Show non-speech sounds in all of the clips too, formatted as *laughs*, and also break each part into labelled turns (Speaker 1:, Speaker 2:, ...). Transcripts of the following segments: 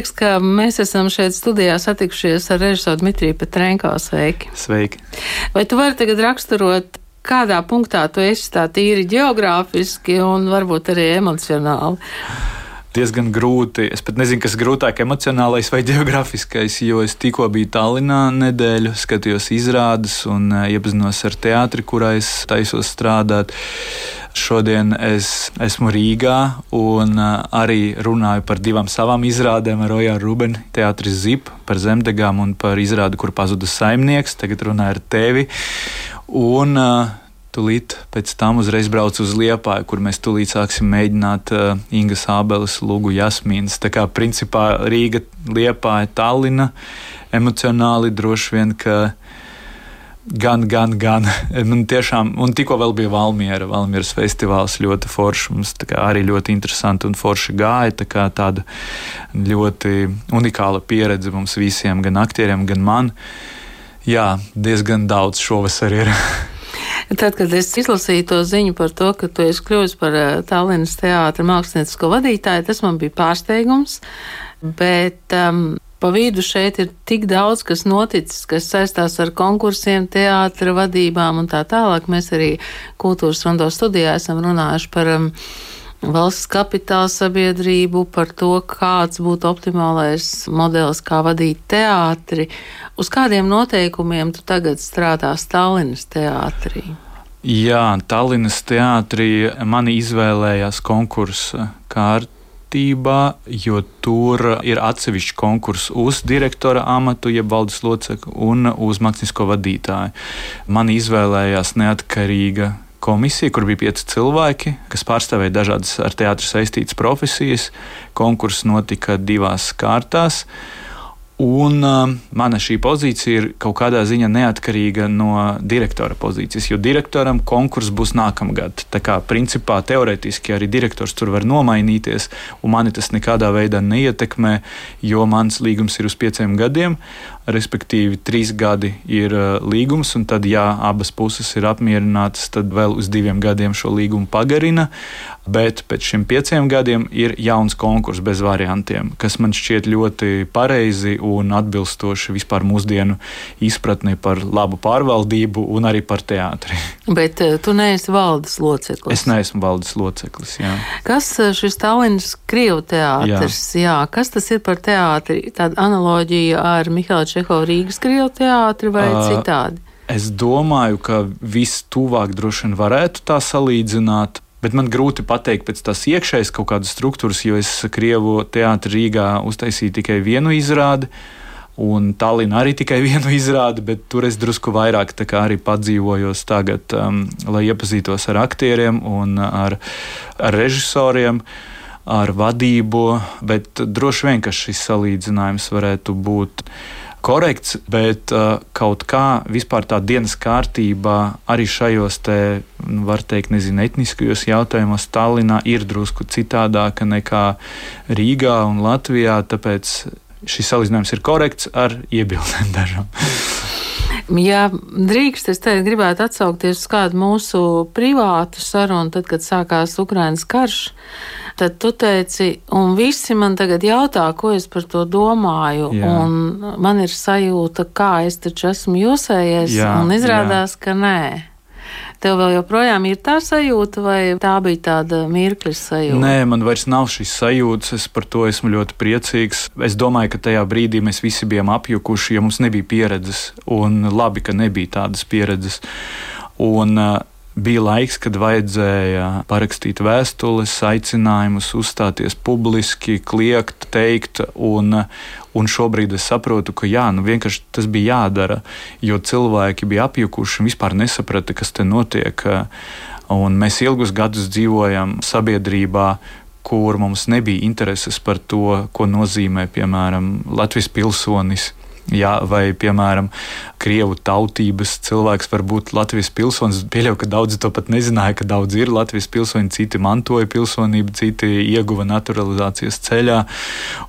Speaker 1: prieks, ka mēs esam šeit studijā satikušies ar režisoru Dmitriju Petrenko. Sveiki!
Speaker 2: Sveiki!
Speaker 1: Vai tu vari tagad raksturot, kādā punktā tu esi tā tīri geogrāfiski un varbūt arī emocionāli?
Speaker 2: diezgan grūti. Es pat nezinu, kas ir grūtāk, emocionālais vai geogrāfiskais, jo es tikko biju Tallinā nedēļu, skatījos izrādes un eh, iepazinos ar teātri, kurā es taisos strādāt. Šodien es esmu Rīgā un eh, arī runāju par divām savām izrādēm ar Ojāru Rubenu, teātris Zip, par zemdegām un par izrādi, kur pazuda saimnieks. Tagad runāju ar tevi. Un uh, Tūlīt pēc tam uzreiz braucu uz Liepāju, kur mēs tūlīt sāksim mēģināt uh, Ingas Ābeles, Lūgu Jasmīnas. Tā kā principā Rīga, Liepāja, Tallina emocionāli droši vien, ka gan, gan, gan. Man *laughs* tiešām, un tikko vēl bija Valmiera, Valmieras festivāls ļoti foršs. Mums arī ļoti interesanti un forši gāja. Tā kā tāda ļoti unikāla pieredze mums visiem, gan aktieriem, gan man. Jā, diezgan daudz šovasar ir. *laughs*
Speaker 1: Tad, kad es izlasīju to ziņu par to, ka tu esi kļuvis par eh, Tallinas teātra māksliniecisko vadītāju, tas man bija pārsteigums. Bet um, pa vidu šeit ir tik daudz, kas noticis, kas saistās ar konkursiem, teātra vadībām un tā tālāk. Mēs arī kultūras rondo studijā esam runājuši par um, valsts kapitāla sabiedrību, par to, kāds būtu optimālais modelis, kā vadīt teātri. Uz kādiem noteikumiem tu tagad strādā Stallinas teātrī?
Speaker 2: Jā, Tallinas teātrī mani izvēlējās konkursa kārtībā, jo tur ir atsevišķi konkurss uz direktora amatu, jeb valdes locekli, un uz mākslinieko vadītāju. Mani izvēlējās neatkarīga komisija, kur bija pieci cilvēki, kas pārstāvēja dažādas ar teātru saistītas profesijas. Konkurss notika divās kārtās. Un uh, mana šī pozīcija ir kaut kādā ziņā neatkarīga no direktora pozīcijas, jo direktoram konkurss būs nākamgad. Tā kā principā teorētiski arī direktors tur var nomainīties, un mani tas nekādā veidā neietekmē, jo mans līgums ir uz pieciem gadiem respektīvi trīs gadi ir uh, līgums, un tad, ja abas puses ir apmierinātas, tad vēl uz diviem gadiem šo līgumu pagarina. Bet pēc šiem pieciem gadiem ir jauns konkurss bez variantiem, kas man šķiet ļoti pareizi un atbilstoši vispār mūsdienu izpratnei par labu pārvaldību un arī par teātri. *laughs*
Speaker 1: Bet uh, tu neesi valdes loceklis.
Speaker 2: Es neesmu valdes loceklis. Jā.
Speaker 1: Kas uh, šis Tallinas Krievu teātris? Jā. jā, kas tas ir par teātri? Tāda analoģija ar Mihālu Čehovu Rīgas Krievu teātri vai uh, citādi?
Speaker 2: Es domāju, ka vistuvāk droši vien varētu tā salīdzināt. Bet man grūti pateikt pēc tās iekšējas kaut kādas struktūras, jo es Krievu teātrī Rīgā uztaisīju tikai vienu izrādi. Un Tallinā arī tikai *laughs* vienu izrādi, bet tur es drusku vairāk arī padzīvojos tagad, um, lai iepazītos ar aktieriem un ar, ar režisoriem. Ar vadību, bet droši vien, šis salīdzinājums varētu būt korekts, bet uh, kaut kā vispār tā dienas kārtībā arī šajos te, nu, var teikt, nezinu, etniskajos jautājumos Tallinā ir drusku citādāka nekā Rīgā un Latvijā, tāpēc šis salīdzinājums ir korekts ar iebildēm *laughs* dažām.
Speaker 1: Ja drīkst, es te gribētu atsaukties uz kādu mūsu privātu sarunu, tad, kad sākās Ukrainas karš tad tu teici, un visi man tagad jautā, ko es par to domāju. Man ir sajūta, kā es taču esmu jūsējies, jā, un izrādās, jā. ka nē. Tev vēl joprojām ir tā sajūta, vai tā bija tāda mirkļa sajūta?
Speaker 2: Nē, man vairs nav šīs sajūtas. Es par to esmu ļoti priecīgs. Es domāju, ka tajā brīdī mēs visi bijām apjukuši, jo mums nebija pieredzes. Un labi, ka nebija tādas pieredzes. Un, uh, bija laiks, kad vajadzēja parakstīt vēstules, aicinājumus, uzstāties publiski, kliegt, teikt. Un, un šobrīd es saprotu, ka jā, nu vienkārši tas bija jādara, jo cilvēki bija apjukuši un vispār nesaprata, kas te notiek. Un mēs ilgus gadus dzīvojam sabiedrībā, kur mums nebija intereses par to, ko nozīmē, piemēram, Latvijas pilsonis Jā, vai, piemēram, krievu tautības cilvēks var būt Latvijas pilsonis. Pieļauju, ka daudzi to pat nezināja, ka daudz ir Latvijas pilsoņi, citi mantoja pilsonību, citi ieguva naturalizācijas ceļā.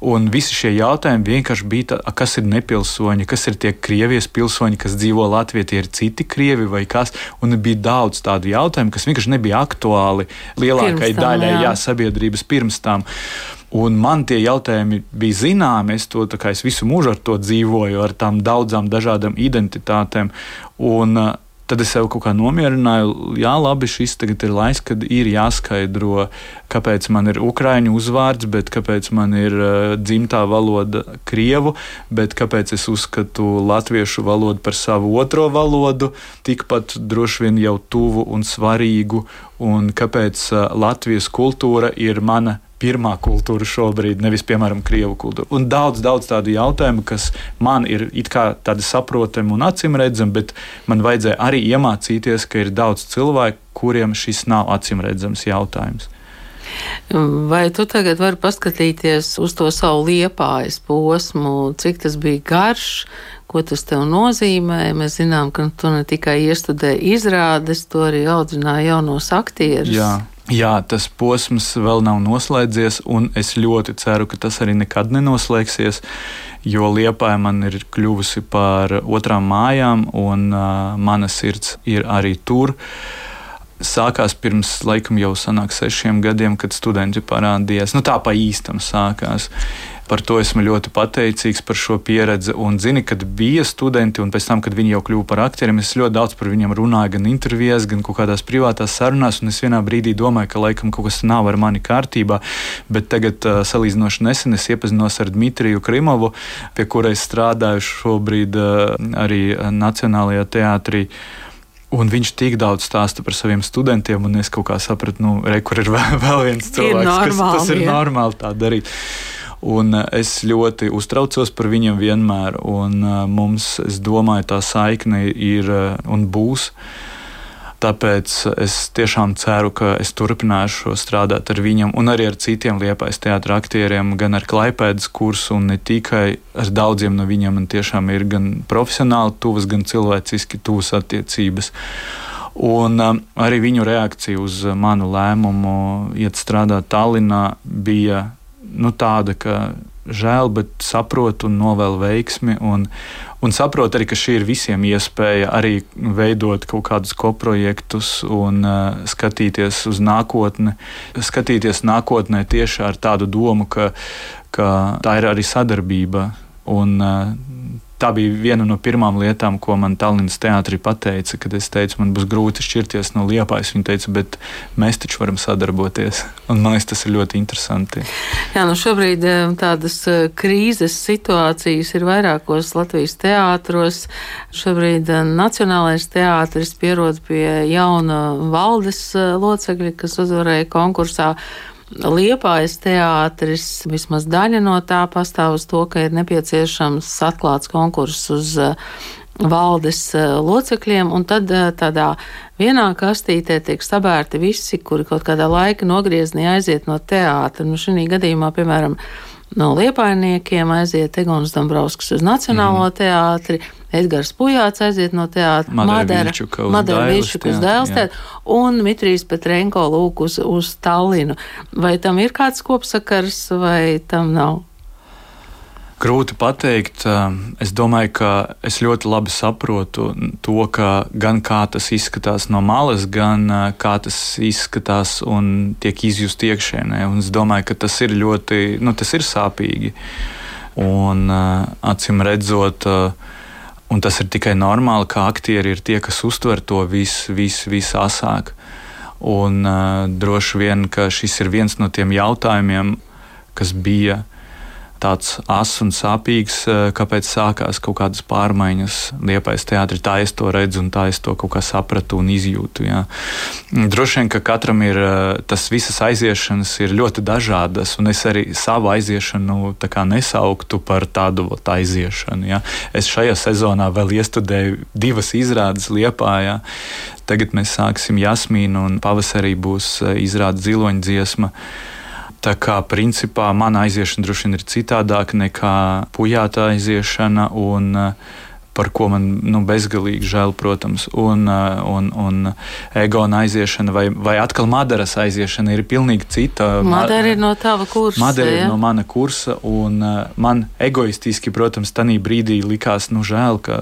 Speaker 2: Un visi šie jautājumi vienkārši bija, tā, kas ir nepilsoņi, kas ir tie Krievijas pilsoņi, kas dzīvo Latvijā, tie ir citi krievi vai kas. Un bija daudz tādu jautājumu, kas vienkārši nebija aktuāli lielākai daļai jā. Jā, sabiedrības pirms tam. Un man tie jautājumi bija zināmi. Es to es visu mūžu ar to dzīvoju, ar tām daudzām dažādām identitātēm. Un, uh, Tad es sev kaut kā nomierināju, jā, labi, šis tagad ir laiks, kad ir jāskaidro, kāpēc man ir ukrāņu uzvārds, bet kāpēc man ir uh, dzimtā valoda krievu, bet kāpēc es uzskatu latviešu valodu par savu otro valodu, tikpat droši vien jau tuvu un svarīgu, un kāpēc uh, Latvijas kultūra ir mana pirmā kultūra šobrīd, nevis, piemēram, krievu kultūra. Un daudz, daudz tādu jautājumu, kas man ir tādi saprotami un acīm redzami, bet man vajadzēja arī iemācīties, ka ir daudz cilvēku, kuriem šis nav acīm redzams jautājums.
Speaker 1: Vai tu tagad vari paskatīties uz to savu liepājas posmu, cik tas bija garš, ko tas tev nozīmē? Mēs zinām, ka tu ne tikai iestudēji izrādes, tu arī audzināji jaunos aktierus.
Speaker 2: Jā. Jā, tas posms vēl nav noslēdzies, un es ļoti ceru, ka tas arī nekad nenoslēgsies, jo Liepāja man ir kļuvusi par otrām mājām, un uh, mana sirds ir arī tur. Sākās pirms, laikam, jau sanāk sešiem gadiem, kad studenti parādījās. Nu, tā pa īstam sākās. Par to esmu ļoti pateicīgs par šo pieredzi. Un zini, kad bija studenti, un pēc tam, kad viņi jau kļuva par aktieriem, es ļoti daudz par viņiem runāju, gan intervijās, gan kaut kādās privātās sarunās. Un es vienā brīdī domāju, ka laikam kaut kas nav ar mani kārtībā. Bet tagad, uh, salīdzinoši nesen, es iepazinos ar Dmitriju Krimovu, pie kura es strādāju šobrīd uh, arī Nacionālajā teātrī. Un viņš tik daudz stāsta par saviem studentiem, un es kaut kā sapratu, nu, re, kur ir vēl, *laughs* vēl viens cilvēks,
Speaker 1: normāli,
Speaker 2: kas tas ir
Speaker 1: ja.
Speaker 2: normāli tā darīt. Un eh, es ļoti uztraucos par viņiem vienmēr, un eh, mums, es domāju, tā saikne ir eh, un būs. Tāpēc es tiešām ceru, ka es turpināšu strādāt ar viņiem un arī ar citiem liepais teātra aktieriem, gan ar klaipēdas kursu, un ne tikai ar daudziem no viņiem. Man tiešām ir gan profesionāli tuvas, gan cilvēciski tuvas attiecības. Un um, arī viņu reakcija uz manu lēmumu iet strādāt Tallinā bija nu, tāda, ka žēl, bet saprotu un novēlu veiksmi. Un, un saprotu arī, ka šī ir visiem iespēja arī veidot kaut kādus koprojektus un uh, skatīties uz nākotni. Skatīties nākotnē tieši ar tādu domu, ka, ka tā ir arī sadarbība. Un, uh, tā bija viena no pirmām lietām, ko man Tallinas teātrī pateica, kad es teicu, man būs grūti šķirties no liepājas. Viņa teica, bet mēs taču varam sadarboties. Un man liekas, tas ir ļoti interesanti.
Speaker 1: Jā, nu šobrīd eh, tādas eh, krīzes situācijas ir vairākos Latvijas teātros. Šobrīd eh, Nacionālais teātris pierod pie jauna valdes locekļa, kas uzvarēja konkursā. Liepājas teātris, vismaz daļa no tā pastāv uz to, ka ir nepieciešams atklāts konkurss uz uh, valdes uh, locekļiem, un tad uh, tādā vienā kastītē tiek sabērti visi, kuri kaut kādā laika nogriezni aiziet no teātra. Nu, šī gadījumā, piemēram, no liepainiekiem aiziet Egons Dombrovskis uz Nacionālo mm. teātri, Edgars Pujāts aiziet no teātra,
Speaker 2: Madara
Speaker 1: Viļčuka uz Dēlstēt un Mitrijs Petrenko lūk uz, uz Tallinu. Vai tam ir kāds kopsakars vai tam nav?
Speaker 2: Grūti pateikt. Es domāju, ka es ļoti labi saprotu to, gan kā tas izskatās no malas, gan kā tas izskatās un tiek izjust iekšēnē. Un es domāju, ka tas ir ļoti, nu, tas ir sāpīgi. Un acīm redzot, un tas ir tikai normāli, ka aktieri ir tie, kas uztver to visu, visu, visu asāk. Un droši vien, ka šis ir viens no tiem jautājumiem, kas bija tāds asins un sāpīgs, eh, kāpēc sākās kaut kādas pārmaiņas liepais teātrī. Tā es to redzu un tā es to kaut kā sapratu un izjūtu. Jā. Droši vien, ka katram ir eh, tas visas aiziešanas ir ļoti dažādas, un es arī savu aiziešanu nesauktu par tādu aiziešanu. Jā. Es šajā sezonā vēl iestudēju divas izrādes Liepājā. Tagad mēs sāksim Jasmīnu un pavasarī būs eh, izrāde ziloņa dziesma. Tā kā principā mana aiziešana droši vien ir citādāka nekā pujāta aiziešana. Un, uh, par ko man nu, bezgalīgi žēl, protams. Un, un, un Egona aiziešana vai, vai atkal Madaras aiziešana ir pilnīgi cita.
Speaker 1: Madara ir no tava kursa.
Speaker 2: Madara ja? ir no mana kursa, un man egoistiski, protams, tajā brīdī likās, nu, žēl, ka,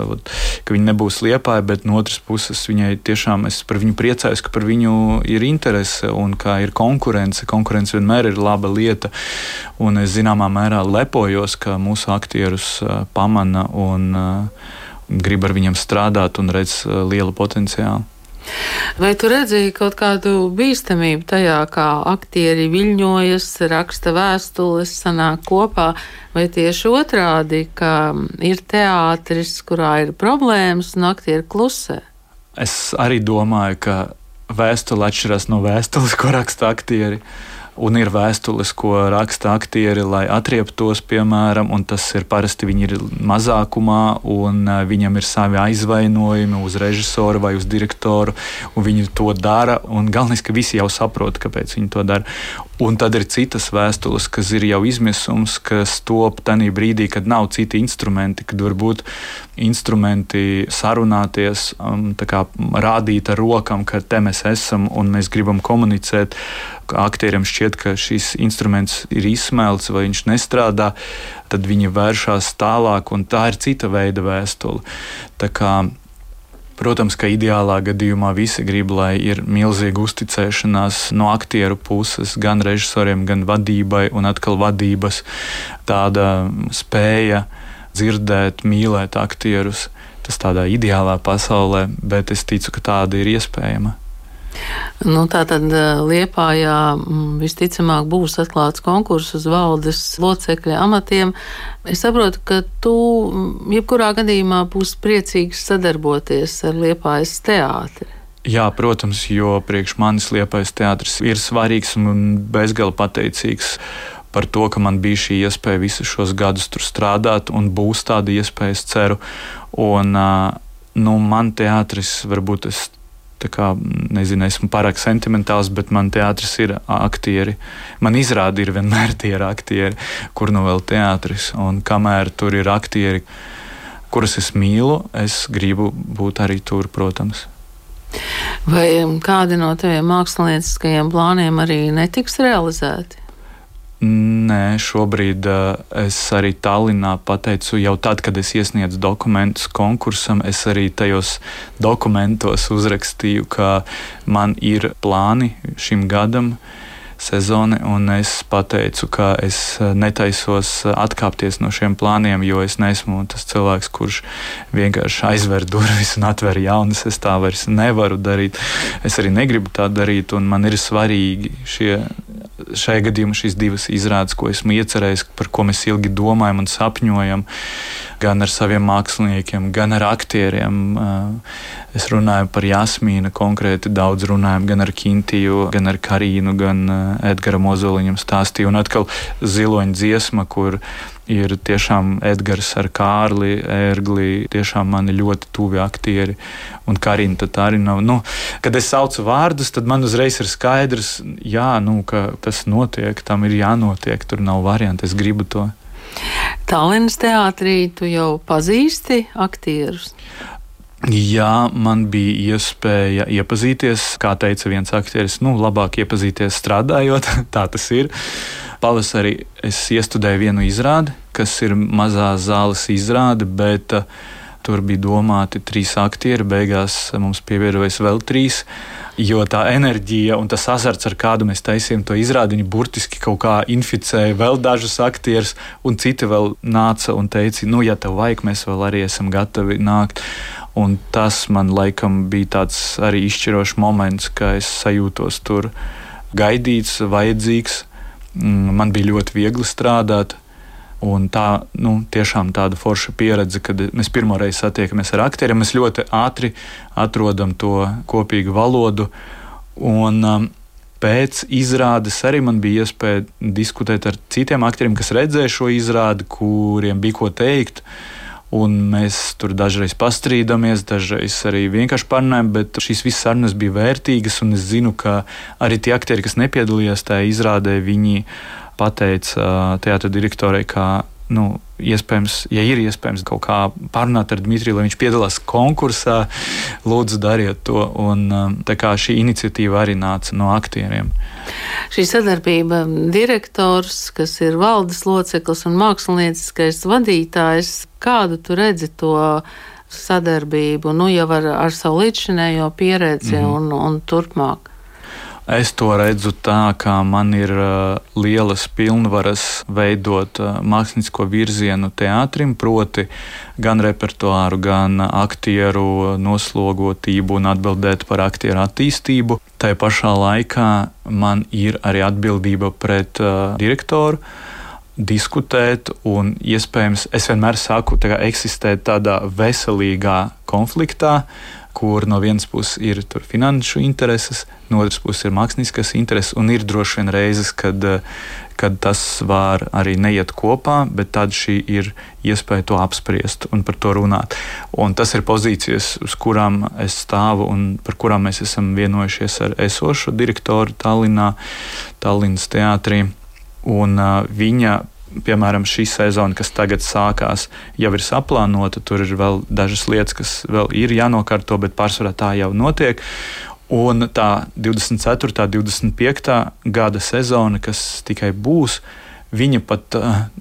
Speaker 2: ka viņa nebūs liepāja, bet no otras puses viņai tiešām es par viņu priecājos, ka par viņu ir interese un ka ir konkurence. Konkurence vienmēr ir laba lieta, un es zināmā mērā lepojos, ka mūsu aktierus pamana un uh, grib ar viņiem strādāt un redz uh, lielu potenciālu.
Speaker 1: Vai tu redzēji kaut kādu bīstamību tajā, kā aktieri viļņojas, raksta vēstules, sanāk kopā, vai tieši otrādi, ka ir teātris, kurā ir problēmas un aktieri klusē?
Speaker 2: Es arī domāju, ka vēstule atšķiras no vēstules, ko raksta aktieri. Uh, un ir vēstules, ko raksta aktieri, lai atrieptos, piemēram, un tas ir parasti viņi ir mazākumā, un e, viņam ir savi aizvainojumi uz režisoru vai uz direktoru, un viņi to dara, un galvenais, ka visi jau saprot, kāpēc viņi to dara. Un tad ir citas vēstules, kas ir jau izmisums, kas top tajā brīdī, kad nav citi instrumenti, kad varbūt instrumenti sarunāties, um, kā, rādīt ar rokām, ka te mēs esam un mēs gribam komunicēt. Aktieriem šķiet, ka šis instruments ir izsmelts vai viņš nestrādā, tad viņi vēršas tālāk, un tā ir cita veida vēstule. Protams, ka ideālā gadījumā visi grib, lai ir milzīga uzticēšanās no aktieru puses, gan režisoriem, gan vadībai, un atkal vadības tāda spēja dzirdēt, mīlēt aktierus. Tas tādā ideālā pasaulē, bet es ticu, ka tāda ir iespējama.
Speaker 1: Nu, tā tad eh, Liepājā mm, visticamāk būs atklāts konkurss uz valdes locekļa amatiem. Es saprotu, ka tu mm, jebkurā gadījumā būsi priecīgs sadarboties ar Liepājas teātri.
Speaker 2: Jā, protams, jo priekš manis Liepais teātris ir svarīgs un bezgala pateicīgs par to, ka man bija šī iespēja visus šos gadus tur strādāt, un būs tāda iespēja, es ceru. Un, nu, man teātris, varbūt es kā, nezinu, esmu pārāk sentimentāls, bet man teātris ir aktieri. Man izrādi ir vienmēr tie ir aktieri, kur nu vēl teātris. Un kamēr tur ir aktieri, kurus es mīlu, es gribu būt arī tur, protams.
Speaker 1: Vai kādi no taviem mākslinieckajiem plāniem arī netiks realizēti?
Speaker 2: Nē, šobrīd uh, es arī Tallinā pateicu, jau tad, kad es iesniedzu dokumentus konkursam, es arī tajos dokumentos uzrakstīju, ka man ir plāni šim gadam. Sezoni, un es pateicu, ka es uh, netaisos atkāpties no šiem plāniem, jo es neesmu tas cilvēks, kurš vienkārši aizver durvis un atver jaunas. Es tā vairs nevaru darīt. Es arī negribu tā darīt, un man ir svarīgi šie šajā gadījumā šīs divas izrādes, ko esmu iecerējis, par ko mēs ilgi domājam un sapņojam, gan ar saviem māksliniekiem, gan ar aktieriem. Eh, es runāju par Jasmīnu, konkrēti daudz runājam gan ar Kintiju, gan ar Karīnu, gan eh, Edgara Mozoliņam stāstīju, un atkal ziloņa dziesma, kur ir tiešām Edgars ar Kārli, Ērgli, tiešām mani ļoti tuvi aktieri. Un Karina nav. Nu, kad es saucu vārdus, tad man uzreiz ir skaidrs, jā, nu, ka tas notiek, tam ir jānotiek, tur nav variantu, es gribu to.
Speaker 1: Tallinas teātrī tu jau pazīsti aktierus?
Speaker 2: Jā, man bija iespēja iepazīties, kā teica viens aktieris, nu, labāk iepazīties strādājot, *laughs* tā tas ir. Pavasarī es iestudēju vienu izrādi, kas ir mazā zāles izrāde, bet uh, tur bija domāti trīs aktieri. Beigās mums pievienojas vēl trīs. Jo tā enerģija un tas azarts, ar kādu mēs taisījām to izrādi, viņi burtiski kaut kā inficēja vēl dažus aktierus, un citi vēl nāca un teica, nu, ja tev vajag, mēs vēl arī esam gatavi nākt. Un tas man laikam bija tāds arī izšķirošs moments, ka es sajūtos tur gaidīts, vajadzīgs man bija ļoti viegli strādāt. Un tā nu, tiešām tāda forša pieredze, kad mēs pirmo reizi satiekamies ar aktieriem. Mēs ļoti ātri atrodam to kopīgu valodu. Un, um, pēc izrādes arī man bija iespēja diskutēt ar citiem aktieriem, kas redzēja šo izrādi, kuriem bija ko teikt. Uh, Un mēs tur dažreiz pastrīdamies, dažreiz arī vienkārši parunājam, bet šīs visas sarunas bija vērtīgas. Es zinu, ka arī tie aktieri, kas nepiedalījās tajā izrādē, viņi pateica teātra direktorai, ka nu, iespējams, ja ir iespējams kaut kā parunāt ar Dmitriju, lai viņš piedalās konkursā, lūdzu, dariet to. Un, tā kā šī iniciatīva arī nāca no aktieriem.
Speaker 1: Šī sadarbība direktors, kas ir valdes loceklis un mākslinieckais vadītājs, kādu tu redzi to? sadarbību, nu jau ar, ar savu līdzšinējo pieredzi mm -hmm. un, un turpmāk.
Speaker 2: Es to redzu tā, ka man ir uh, lielas pilnvaras veidot uh, mākslinieko virzienu teātrim, proti, gan repertuāru, gan aktieru noslogotību un atbildēt par aktieru attīstību. Tā pašā laikā man ir arī atbildība pret uh, direktoru diskutēt, un iespējams, es vienmēr saku, tā eksistēt tādā veselīgā konfliktā, kur no vienas puses ir finanšu intereses, no otras puses ir mākslinieckās intereses, un ir droši vien reizes, kad, kad tas var arī neiet kopā, bet tad šī ir iespēja to apspriest un par to runāt. Un tas ir pozīcijas, uz kurām es stāvu un par kurām mēs esam vienojušies ar esošo direktoru Tallinā, Tallinas teātrī. Un uh, viņa piemēram, šī sezona, kas tagad sākās, jau ir saplānota. Tur ir vēl dažas lietas, kas vēl ir jānokārto, bet pārsvarā tā jau notiek. Un tā 24. un 25. gada sezona, kas tikai būs, viņa pat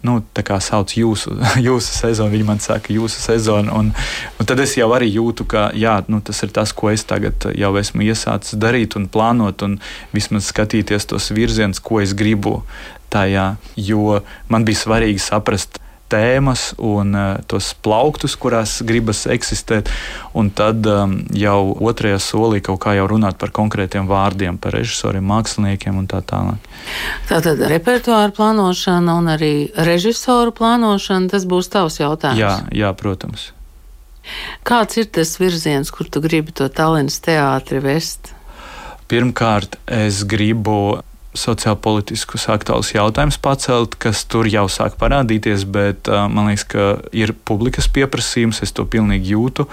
Speaker 2: nu, sauc jūsu, *laughs* jūsu sezonu. Viņa man saka, jūsu sezonu. Un, un tad es jau arī jūtu, ka jā, nu, tas ir tas, ko es tagad jau esmu iesācis darīt un plānot, un vismaz skatīties tos virzienus, ko es gribu tajā, jo man bija svarīgi saprast tēmas un uh, tos plauktus, kurās gribas eksistēt, un tad um, jau otrajā solī kaut kā jau runāt par konkrētiem vārdiem, par režisoriem, māksliniekiem un tā tālāk.
Speaker 1: Tātad repertuāra plānošana un arī režisoru plānošana, tas būs tavs jautājums.
Speaker 2: Jā, jā protams.
Speaker 1: Kāds ir tas virziens, kur tu gribi to Tallinas teātri vest?
Speaker 2: Pirmkārt, es gribu sociālpolitiskus aktuālus jautājumus pacelt, kas tur jau sāk parādīties, bet man liekas, ka ir publikas pieprasījums, es to pilnīgi jūtu.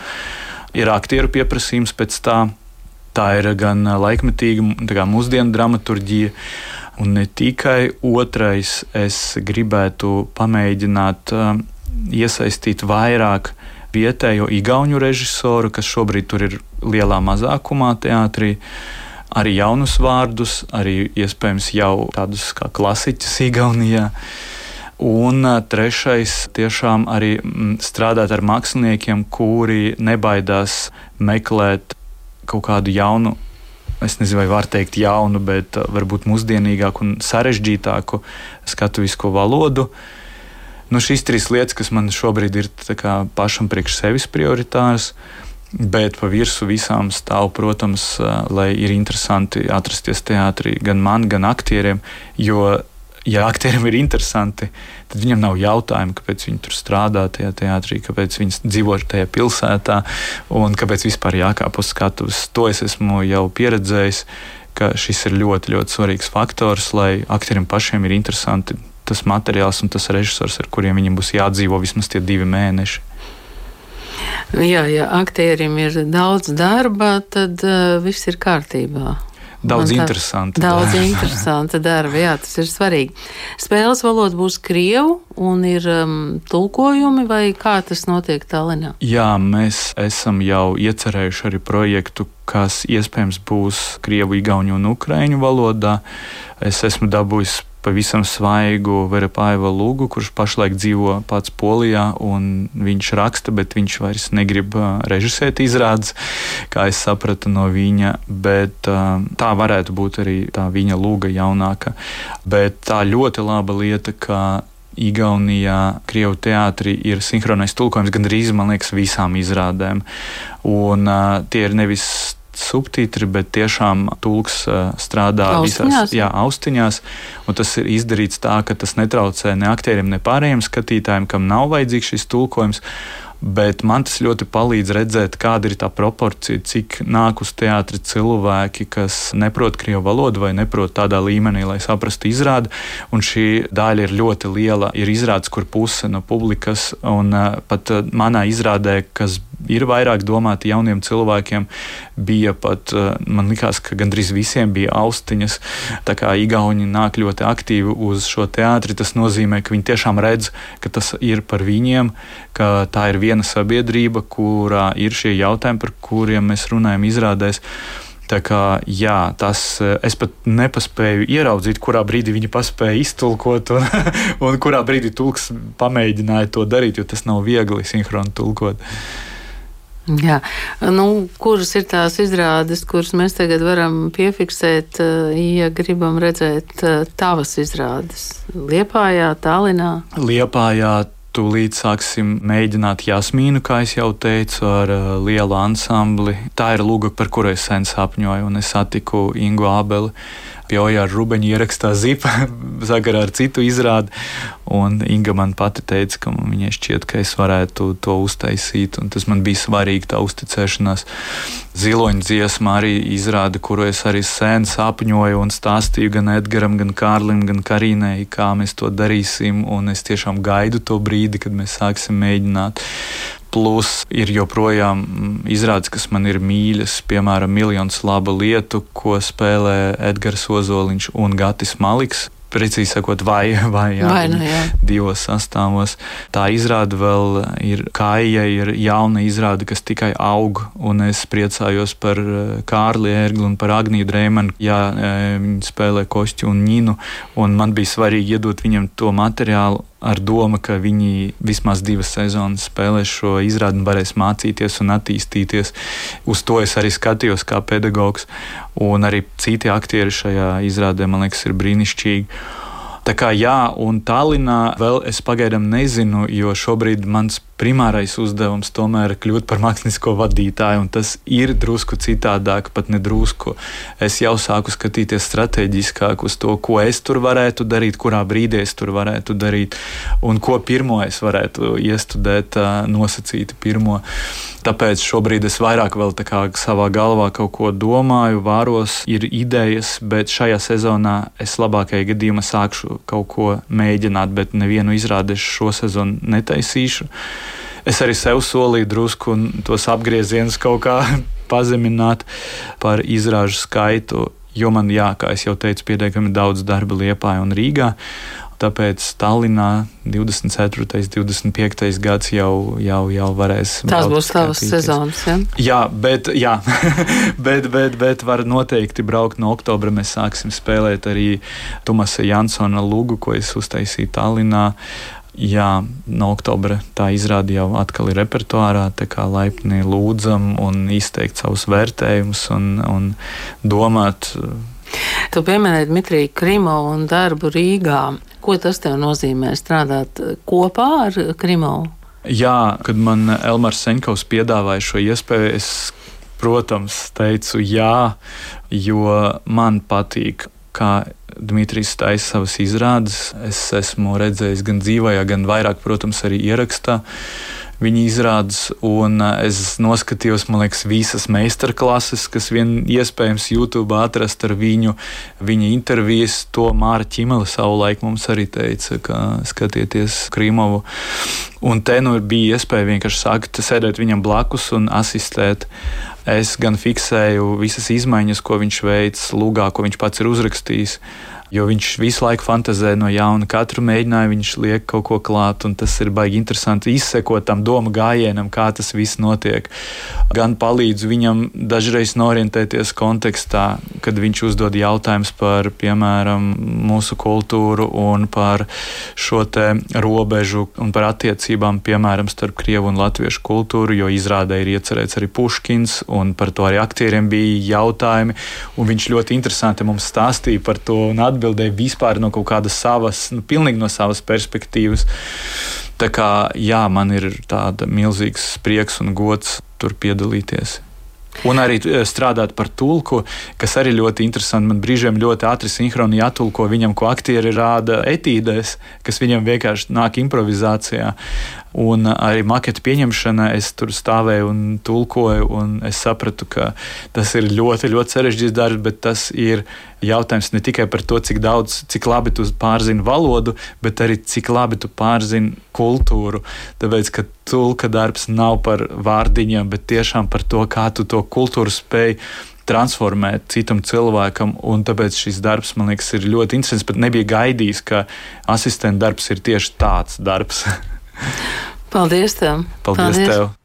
Speaker 2: Ir aktieru pieprasījums pēc tā. Tā ir gan laikmetīga, gan mūsdienu dramaturgija. Un ne tikai otrais, es gribētu pamēģināt iesaistīt vairāk vietējo igauņu režisoru, kas šobrīd ir lielā mazākumā teātrī. Arī jaunus vārdus, arī iespējams jau tādus kā klasiķus Igaunijā. Un trešais, tiešām arī strādāt ar māksliniekiem, kuri nebaidās meklēt kaut kādu jaunu, es nezinu, vai var teikt jaunu, bet varbūt mūsdienīgāku un sarežģītāku skatuvisko valodu. Nu, šīs trīs lietas, kas man šobrīd ir kā, pašam priekš sevis prioritāras, Bet pa virsmu visām stāv, protams, lai ir interesanti atrasties teātrī gan man, gan aktieriem. Jo, ja aktierim ir interesanti, tad viņam nav jautājumu, kāpēc viņi tur strādā tajā teātrī, kāpēc viņi dzīvo tajā pilsētā un kāpēc vispār jākāp uz skatuves. To es esmu jau pieredzējis, ka šis ir ļoti, ļoti svarīgs faktors, lai aktierim pašiem ir interesanti tas materiāls un tas režisors, ar kuriem viņam būs jādzīvo vismaz tie divi mēneši.
Speaker 1: Jā, ja aktierim ir daudz darba, tad uh, viss ir kārtībā.
Speaker 2: Daudz interesanti.
Speaker 1: Daudz darba. interesanta darba, jā, tas ir svarīgi. Spēles valoda būs krievu un ir um, tulkojumi, vai kā tas notiek Tallinā?
Speaker 2: Jā, mēs esam jau iecerējuši arī projektu, kas iespējams būs krievu, igauņu un ukraiņu valodā. Es esmu dabūjis pavisam svaigu Verapaiva Lūgu, kurš pašlaik dzīvo pats Polijā, un viņš raksta, bet viņš vairs negrib režisēt izrādes, kā es sapratu no viņa, bet tā varētu būt arī tā viņa lūga jaunāka. Bet tā ļoti laba lieta, ka Igaunijā, Krievijas teātrī ir sinhronais tulkojums gandrīz, man liekas, visām izrādēm. Un uh, tie ir nevis subtitri, bet tiešām tulks strādā
Speaker 1: austiņās.
Speaker 2: visās jā, austiņās. Tas ir izdarīts tā, ka tas netraucē ne aktieriem, ne pārējiem skatītājiem, kam nav vajadzīgs šis tulkojums. Bet man tas ļoti palīdz redzēt, kāda ir tā proporcija, cik nāk uz teātri cilvēki, kas neprot krievu valodu vai neprot tādā līmenī, lai saprastu izrādi. Un šī daļa ir ļoti liela. Ir izrādes, kur puse no publikas, un uh, pat uh, manā izrādē, kas ir vairāk domāti jauniem cilvēkiem. Bija pat, eh, man likās, ka gandrīz visiem bija austiņas. Tā kā Igauni nāk ļoti aktīvi uz šo teātri, tas nozīmē, ka viņi tiešām redz, ka tas ir par viņiem, ka tā ir viena sabiedrība, kurā ir šie jautājumi, par kuriem mēs runājam izrādēs. Tā kā, jā, tas eh, es pat nepaspēju ieraudzīt, kurā brīdī viņi paspēja iztulkot, un, *laughs* un kurā brīdī tulks pamēģināja to darīt, jo tas nav viegli sinhroni tulkot.
Speaker 1: Jā, nu, kuras ir tās izrādes, kuras mēs tagad varam piefiksēt, eh, ja gribam redzēt eh, tavas izrādes? Liepājā, Tālinā?
Speaker 2: Liepājā, Tūlīt sāksim mēģināt Jasmīnu, kā jau teicu, ar uh, lielu ansambli. Tā ir lūga, par kuru es sen sapņoju, un es satiku Ingu Abeli pie Ojāra Rubeņa ierakstā zipa *laughs* sakarā ar citu izrādi. Un Inga man pati teica, ka viņai šķiet, ka es varētu to uztaisīt, un tas man bija svarīgi, tā uzticēšanās. Ziloņa dziesma arī izrāda, kuru es arī sen sapņoju un stāstīju gan Edgaram, gan Kārlim, gan Karīnai, kā mēs to darīsim, un es tiešām gaidu to brīdi, kad mēs sāksim mēģināt. Plus ir joprojām mm, izrādes, kas man ir mīļas, piemēram, miljons laba lietu, ko spēlē Edgars Ozoliņš un Gatis Maliks precīzi sakot, vai, vai, jā,
Speaker 1: vai nu, jā.
Speaker 2: divos sastāvos. Tā izrāda vēl ir kāja, ir jauna izrāde, kas tikai aug, un es priecājos par eh, Kārli Ērgli un par Agniju Dreimanu. Jā, eh, viņi spēlē košķi un ņinu, un man bija svarīgi iedot viņam to materiālu ar domu, ka viņi vismaz divas sezonas spēlēs šo izrādi un varēs mācīties un attīstīties. Uz to es arī skatījos kā pedagogs, un arī citi aktieri šajā izrādē, man liekas, ir brīnišķīgi. Tā kā jā, un Tallinā vēl es pagaidām nezinu, jo šobrīd mans primārais uzdevums tomēr ir kļūt par mākslinieko vadītāju, un tas ir drusku citādāk, pat ne drusku. Es jau sāku skatīties strateģiskāk uz to, ko es tur varētu darīt, kurā brīdī es tur varētu darīt, un ko pirmo es varētu iestudēt, nosacīt pirmo. Tāpēc šobrīd es vairāk vēl savā galvā kaut ko domāju, vāros, ir idejas, bet šajā sezonā es labākajā gadījumā sākšu kaut ko mēģināt, bet nevienu izrādi šo sezonu netaisīšu es arī sev solīju drusku tos apgriezienus kaut kā *laughs* pazemināt par izrāžu skaitu. Jo man, jā, kā jau teicu, pietiekami daudz darba Liepā un Rīgā. Tāpēc Tallinā 24. un 25. gads jau, jau, jau varēs.
Speaker 1: Tās būs tavas sezonas. Ja?
Speaker 2: Jā, bet, jā. *laughs* bet, bet, bet var noteikti braukt no oktobra. Mēs sāksim spēlēt arī Tomasa Jansona lugu, ko es uztaisīju Tallinā. Jā, no oktobra tā izrāde jau atkal ir repertuārā, tā kā laipni lūdzam un izteikt savus vērtējumus un, un domāt.
Speaker 1: Tu pieminēji Dmitriju Krimovu un darbu Rīgā. Ko tas tev nozīmē strādāt kopā ar Krimovu?
Speaker 2: Jā, kad man Elmars Senkovs piedāvāja šo iespēju, es, protams, teicu jā, jo man patīk kā Dmitrijs taisa savas izrādes. Es esmu redzējis gan dzīvajā, gan vairāk, protams, arī ierakstā. Viņa izrādes, un es noskatījos, man liekas, visas meistarklases, kas vien iespējams YouTube atrast ar viņu. Viņa intervijas, to Māra Čimela savulaik mums arī teica, ka skatieties Krīmovu. Un te nu bija iespēja vienkārši sākt sēdēt viņam blakus un asistēt. Es gan fiksēju visas izmaiņas, ko viņš veids, lūgā, ko viņš pats ir uzrakstījis jo viņš visu laiku fantazē no jauna. Katru mēģinājumu viņš liek kaut ko klāt, un tas ir baigi interesanti izsekot tam domu gājienam, kā tas viss notiek. Gan palīdz viņam dažreiz norientēties kontekstā, kad viņš uzdod jautājumus par, piemēram, mūsu kultūru un par šo te robežu un par attiecībām, piemēram, starp Krievu un Latviešu kultūru, jo izrādē ir iecerēts arī Puškins, un par to arī aktieriem bija jautājumi, un viņš ļoti interesanti mums stāstīja par to un atbildēja atbildēja vispār no kaut kādas savas, nu, pilnīgi no savas perspektīvas. Tā kā jā, man ir tāda milzīgs prieks un gods tur piedalīties. Un arī eh, strādāt par tulku, kas arī ļoti interesanti. Man brīžiem ļoti ātri sinhroni jātulko viņam, ko aktieri rāda etīdēs, kas viņam vienkārši nāk improvizācijā. Un arī maketa pieņemšana, es tur stāvēju un tulkoju, un es sapratu, ka tas ir ļoti, ļoti sarežģīts darbs, bet tas ir jautājums ne tikai par to, cik daudz, cik labi tu pārzini valodu, bet arī cik labi tu pārzini kultūru. Tāpēc, ka tulka darbs nav par vārdiņiem, bet tiešām par to, kā tu to kultūru spēj transformēt citam cilvēkam. Tāpēc šis darbs, man liekas, ir ļoti interesants. Pat nebija gaidījis, ka asistenta darbs ir tieši tāds darbs. *laughs*
Speaker 1: Paldies tev!
Speaker 2: Paldies, Paldies. tev!